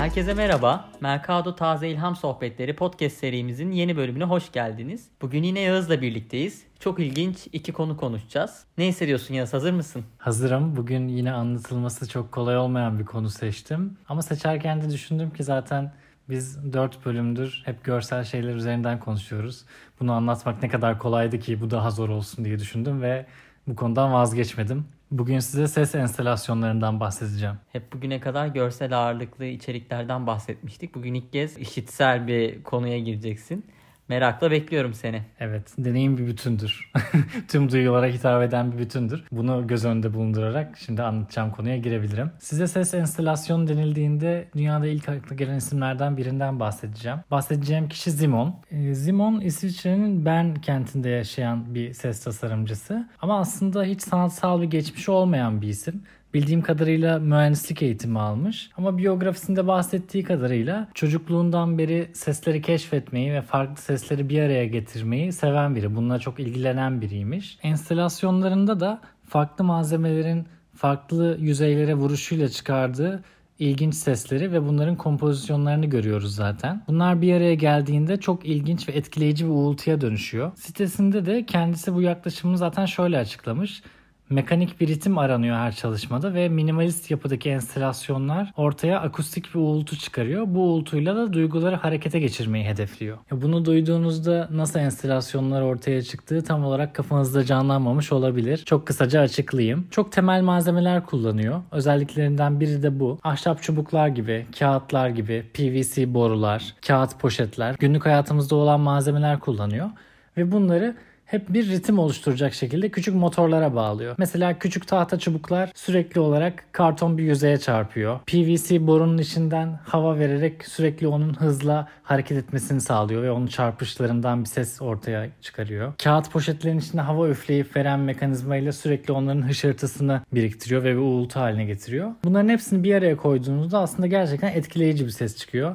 Herkese merhaba. Mercado Taze İlham Sohbetleri podcast serimizin yeni bölümüne hoş geldiniz. Bugün yine Yağız'la birlikteyiz. Çok ilginç iki konu konuşacağız. Ne hissediyorsun Yağız? Hazır mısın? Hazırım. Bugün yine anlatılması çok kolay olmayan bir konu seçtim. Ama seçerken de düşündüm ki zaten biz dört bölümdür hep görsel şeyler üzerinden konuşuyoruz. Bunu anlatmak ne kadar kolaydı ki bu daha zor olsun diye düşündüm ve bu konudan vazgeçmedim. Bugün size ses enstalasyonlarından bahsedeceğim. Hep bugüne kadar görsel ağırlıklı içeriklerden bahsetmiştik. Bugün ilk kez işitsel bir konuya gireceksin. Merakla bekliyorum seni. Evet, deneyim bir bütündür. Tüm duyulara hitap eden bir bütündür. Bunu göz önünde bulundurarak şimdi anlatacağım konuya girebilirim. Size ses enstalasyonu denildiğinde dünyada ilk akla gelen isimlerden birinden bahsedeceğim. Bahsedeceğim kişi Zimon. Ee, Zimon İsviçre'nin Bern kentinde yaşayan bir ses tasarımcısı. Ama aslında hiç sanatsal bir geçmişi olmayan bir isim. Bildiğim kadarıyla mühendislik eğitimi almış ama biyografisinde bahsettiği kadarıyla çocukluğundan beri sesleri keşfetmeyi ve farklı sesleri bir araya getirmeyi seven biri. Bununla çok ilgilenen biriymiş. Enstalasyonlarında da farklı malzemelerin farklı yüzeylere vuruşuyla çıkardığı ilginç sesleri ve bunların kompozisyonlarını görüyoruz zaten. Bunlar bir araya geldiğinde çok ilginç ve etkileyici bir uğultuya dönüşüyor. Sitesinde de kendisi bu yaklaşımını zaten şöyle açıklamış mekanik bir ritim aranıyor her çalışmada ve minimalist yapıdaki enstalasyonlar ortaya akustik bir uğultu çıkarıyor. Bu uğultuyla da duyguları harekete geçirmeyi hedefliyor. Bunu duyduğunuzda nasıl enstalasyonlar ortaya çıktığı tam olarak kafanızda canlanmamış olabilir. Çok kısaca açıklayayım. Çok temel malzemeler kullanıyor. Özelliklerinden biri de bu. Ahşap çubuklar gibi, kağıtlar gibi, PVC borular, kağıt poşetler, günlük hayatımızda olan malzemeler kullanıyor ve bunları hep bir ritim oluşturacak şekilde küçük motorlara bağlıyor. Mesela küçük tahta çubuklar sürekli olarak karton bir yüzeye çarpıyor. PVC borunun içinden hava vererek sürekli onun hızla hareket etmesini sağlıyor ve onun çarpışlarından bir ses ortaya çıkarıyor. Kağıt poşetlerin içinde hava üfleyip veren mekanizmayla sürekli onların hışırtısını biriktiriyor ve bir uğultu haline getiriyor. Bunların hepsini bir araya koyduğunuzda aslında gerçekten etkileyici bir ses çıkıyor.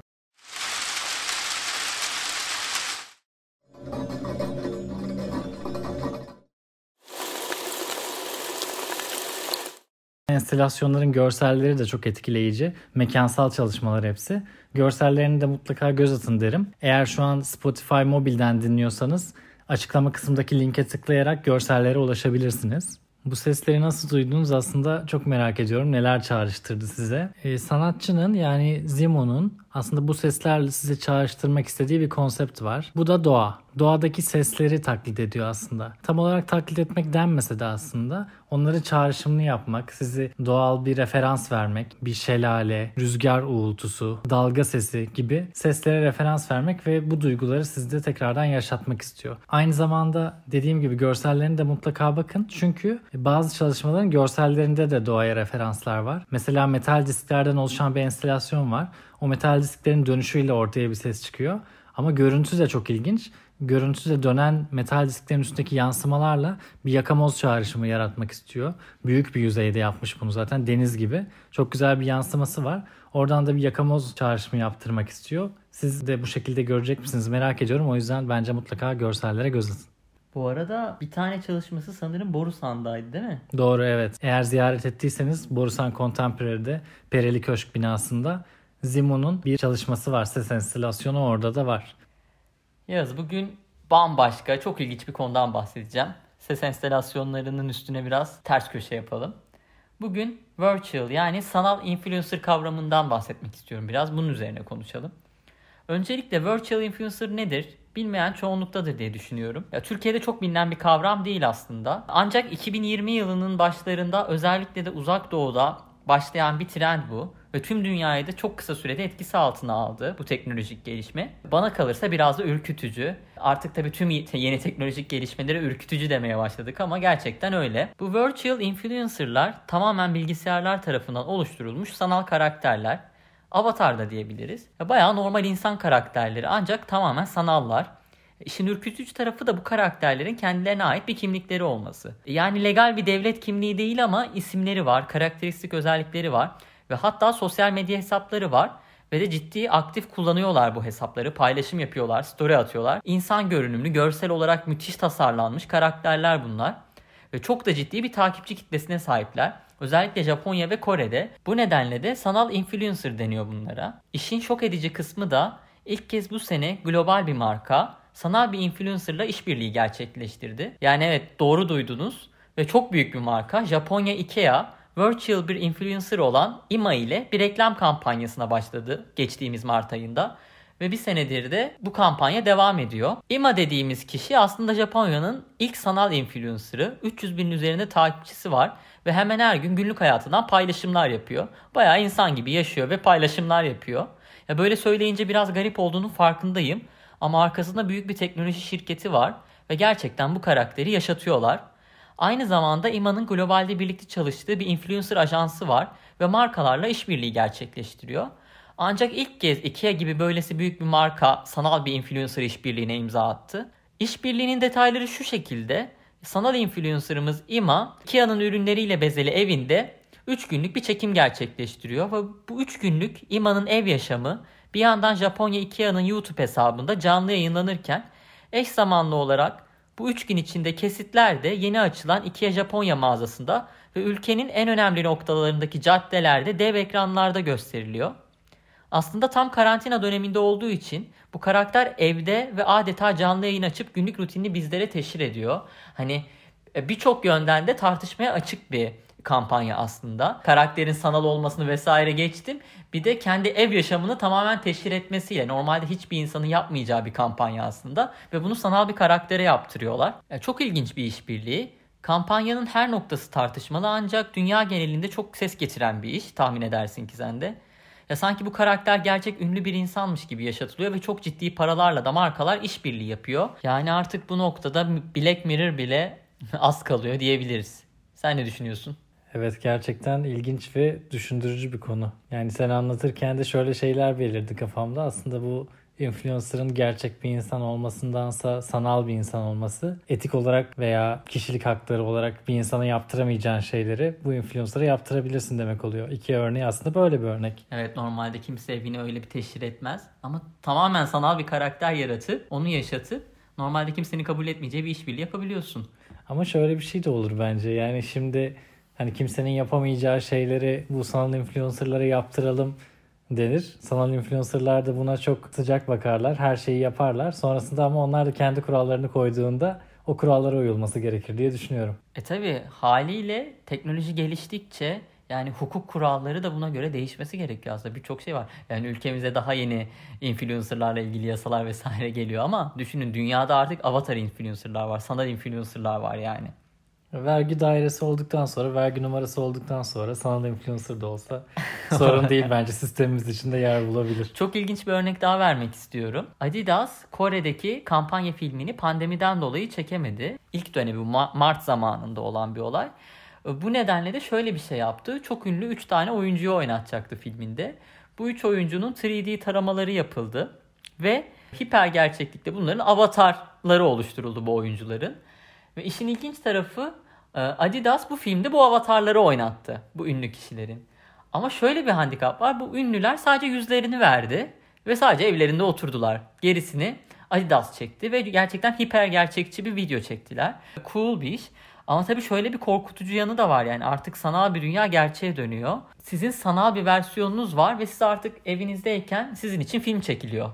Enstalasyonların görselleri de çok etkileyici. Mekansal çalışmalar hepsi. Görsellerini de mutlaka göz atın derim. Eğer şu an Spotify mobilden dinliyorsanız açıklama kısmındaki linke tıklayarak görsellere ulaşabilirsiniz. Bu sesleri nasıl duydunuz aslında çok merak ediyorum. Neler çağrıştırdı size? Ee, sanatçının yani Zimo'nun aslında bu seslerle size çağrıştırmak istediği bir konsept var. Bu da doğa. Doğadaki sesleri taklit ediyor aslında. Tam olarak taklit etmek denmese de aslında onları çağrışımlı yapmak, sizi doğal bir referans vermek, bir şelale, rüzgar uğultusu, dalga sesi gibi seslere referans vermek ve bu duyguları sizde tekrardan yaşatmak istiyor. Aynı zamanda dediğim gibi görsellerine de mutlaka bakın. Çünkü bazı çalışmaların görsellerinde de doğaya referanslar var. Mesela metal disklerden oluşan bir enstalasyon var. O metal disklerin dönüşüyle ortaya bir ses çıkıyor. Ama görüntüsü de çok ilginç. Görüntüsü de dönen metal disklerin üstündeki yansımalarla bir yakamoz çağrışımı yaratmak istiyor. Büyük bir yüzeyde yapmış bunu zaten deniz gibi. Çok güzel bir yansıması var. Oradan da bir yakamoz çağrışımı yaptırmak istiyor. Siz de bu şekilde görecek misiniz merak ediyorum. O yüzden bence mutlaka görsellere göz atın. Bu arada bir tane çalışması sanırım Borusan'daydı değil mi? Doğru evet. Eğer ziyaret ettiyseniz Borusan Contemporary'de Pereli Köşk binasında Zimon'un bir çalışması var. Ses enstalasyonu orada da var. Yaz bugün bambaşka çok ilginç bir konudan bahsedeceğim. Ses enstalasyonlarının üstüne biraz ters köşe yapalım. Bugün virtual yani sanal influencer kavramından bahsetmek istiyorum biraz. Bunun üzerine konuşalım. Öncelikle virtual influencer nedir? Bilmeyen çoğunluktadır diye düşünüyorum. Ya Türkiye'de çok bilinen bir kavram değil aslında. Ancak 2020 yılının başlarında özellikle de uzak doğuda başlayan bir trend bu ve tüm dünyayı da çok kısa sürede etkisi altına aldı bu teknolojik gelişme. Bana kalırsa biraz da ürkütücü. Artık tabii tüm yeni teknolojik gelişmelere ürkütücü demeye başladık ama gerçekten öyle. Bu virtual influencer'lar tamamen bilgisayarlar tarafından oluşturulmuş sanal karakterler. Avatar da diyebiliriz. Bayağı normal insan karakterleri ancak tamamen sanallar. İşin ürkütücü tarafı da bu karakterlerin kendilerine ait bir kimlikleri olması. Yani legal bir devlet kimliği değil ama isimleri var, karakteristik özellikleri var ve hatta sosyal medya hesapları var ve de ciddi aktif kullanıyorlar bu hesapları. Paylaşım yapıyorlar, story atıyorlar. İnsan görünümlü, görsel olarak müthiş tasarlanmış karakterler bunlar. Ve çok da ciddi bir takipçi kitlesine sahipler. Özellikle Japonya ve Kore'de. Bu nedenle de sanal influencer deniyor bunlara. İşin şok edici kısmı da ilk kez bu sene global bir marka sanal bir influencerla işbirliği gerçekleştirdi. Yani evet doğru duydunuz ve çok büyük bir marka Japonya Ikea virtual bir influencer olan Ima ile bir reklam kampanyasına başladı geçtiğimiz Mart ayında. Ve bir senedir de bu kampanya devam ediyor. Ima dediğimiz kişi aslında Japonya'nın ilk sanal influencer'ı. 300 bin üzerinde takipçisi var ve hemen her gün günlük hayatından paylaşımlar yapıyor. Bayağı insan gibi yaşıyor ve paylaşımlar yapıyor. Ya böyle söyleyince biraz garip olduğunu farkındayım. Ama arkasında büyük bir teknoloji şirketi var ve gerçekten bu karakteri yaşatıyorlar. Aynı zamanda Ima'nın globalde birlikte çalıştığı bir influencer ajansı var ve markalarla işbirliği gerçekleştiriyor. Ancak ilk kez Ikea gibi böylesi büyük bir marka sanal bir influencer işbirliğine imza attı. İşbirliğinin detayları şu şekilde. Sanal influencer'ımız Ima, Ikea'nın ürünleriyle bezeli evinde 3 günlük bir çekim gerçekleştiriyor ve bu 3 günlük Ima'nın ev yaşamı bir yandan Japonya Ikea'nın YouTube hesabında canlı yayınlanırken eş zamanlı olarak bu 3 gün içinde kesitler de yeni açılan Ikea Japonya mağazasında ve ülkenin en önemli noktalarındaki caddelerde dev ekranlarda gösteriliyor. Aslında tam karantina döneminde olduğu için bu karakter evde ve adeta canlı yayın açıp günlük rutinini bizlere teşhir ediyor. Hani e, birçok yönden de tartışmaya açık bir kampanya aslında. Karakterin sanal olmasını vesaire geçtim. Bir de kendi ev yaşamını tamamen teşhir etmesiyle normalde hiçbir insanın yapmayacağı bir kampanya aslında ve bunu sanal bir karaktere yaptırıyorlar. Yani çok ilginç bir işbirliği. Kampanyanın her noktası tartışmalı ancak dünya genelinde çok ses getiren bir iş tahmin edersin ki sen de. Ya sanki bu karakter gerçek ünlü bir insanmış gibi yaşatılıyor ve çok ciddi paralarla da markalar işbirliği yapıyor. Yani artık bu noktada Black Mirror bile az kalıyor diyebiliriz. Sen ne düşünüyorsun? Evet gerçekten ilginç ve düşündürücü bir konu. Yani sen anlatırken de şöyle şeyler belirdi kafamda. Aslında bu influencer'ın gerçek bir insan olmasındansa sanal bir insan olması etik olarak veya kişilik hakları olarak bir insana yaptıramayacağın şeyleri bu influencer'a yaptırabilirsin demek oluyor. İki örneği aslında böyle bir örnek. Evet normalde kimse evini öyle bir teşhir etmez ama tamamen sanal bir karakter yaratıp onu yaşatıp normalde kimsenin kabul etmeyeceği bir işbirliği yapabiliyorsun. Ama şöyle bir şey de olur bence yani şimdi hani kimsenin yapamayacağı şeyleri bu sanal influencer'lara yaptıralım denir. Sanal influencer'lar da buna çok sıcak bakarlar. Her şeyi yaparlar. Sonrasında ama onlar da kendi kurallarını koyduğunda o kurallara uyulması gerekir diye düşünüyorum. E tabi haliyle teknoloji geliştikçe yani hukuk kuralları da buna göre değişmesi gerekiyor aslında. Birçok şey var. Yani ülkemize daha yeni influencerlarla ilgili yasalar vesaire geliyor ama düşünün dünyada artık avatar influencerlar var. Sanal influencerlar var yani. Vergi dairesi olduktan sonra, vergi numarası olduktan sonra sanal influencer da olsa sorun değil bence sistemimiz içinde yer bulabilir. Çok ilginç bir örnek daha vermek istiyorum. Adidas Kore'deki kampanya filmini pandemiden dolayı çekemedi. İlk dönemi Mart zamanında olan bir olay. Bu nedenle de şöyle bir şey yaptı. Çok ünlü 3 tane oyuncuyu oynatacaktı filminde. Bu 3 oyuncunun 3D taramaları yapıldı ve hiper gerçeklikte bunların avatarları oluşturuldu bu oyuncuların. Ve işin ilginç tarafı ee, Adidas bu filmde bu avatarları oynattı. Bu ünlü kişilerin. Ama şöyle bir handikap var. Bu ünlüler sadece yüzlerini verdi ve sadece evlerinde oturdular. Gerisini Adidas çekti ve gerçekten hiper gerçekçi bir video çektiler. Cool bir iş. Ama tabii şöyle bir korkutucu yanı da var yani artık sanal bir dünya gerçeğe dönüyor. Sizin sanal bir versiyonunuz var ve siz artık evinizdeyken sizin için film çekiliyor.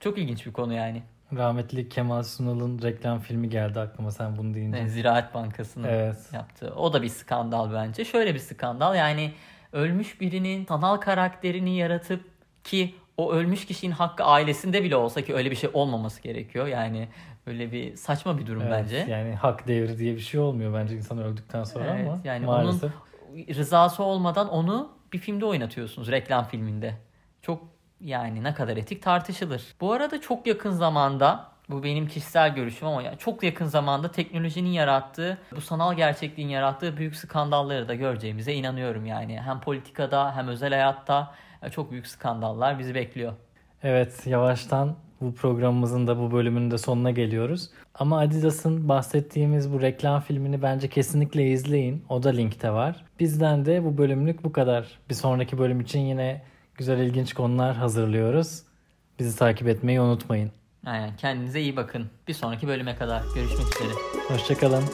Çok ilginç bir konu yani. Rahmetli Kemal Sunal'ın reklam filmi geldi aklıma sen bunu deyince. Ziraat Bankası'nın evet. yaptığı. O da bir skandal bence. Şöyle bir skandal yani ölmüş birinin sanal karakterini yaratıp ki o ölmüş kişinin hakkı ailesinde bile olsa ki öyle bir şey olmaması gerekiyor. Yani öyle bir saçma bir durum evet, bence. Yani hak devri diye bir şey olmuyor bence insan öldükten sonra evet, ama yani maalesef. onun rızası olmadan onu bir filmde oynatıyorsunuz reklam filminde. Çok yani ne kadar etik tartışılır. Bu arada çok yakın zamanda bu benim kişisel görüşüm ama yani çok yakın zamanda teknolojinin yarattığı, bu sanal gerçekliğin yarattığı büyük skandalları da göreceğimize inanıyorum yani. Hem politikada hem özel hayatta çok büyük skandallar bizi bekliyor. Evet yavaştan bu programımızın da bu bölümünün de sonuna geliyoruz. Ama Adidas'ın bahsettiğimiz bu reklam filmini bence kesinlikle izleyin. O da linkte var. Bizden de bu bölümlük bu kadar. Bir sonraki bölüm için yine güzel ilginç konular hazırlıyoruz. Bizi takip etmeyi unutmayın. Aynen kendinize iyi bakın. Bir sonraki bölüme kadar görüşmek üzere. Hoşçakalın.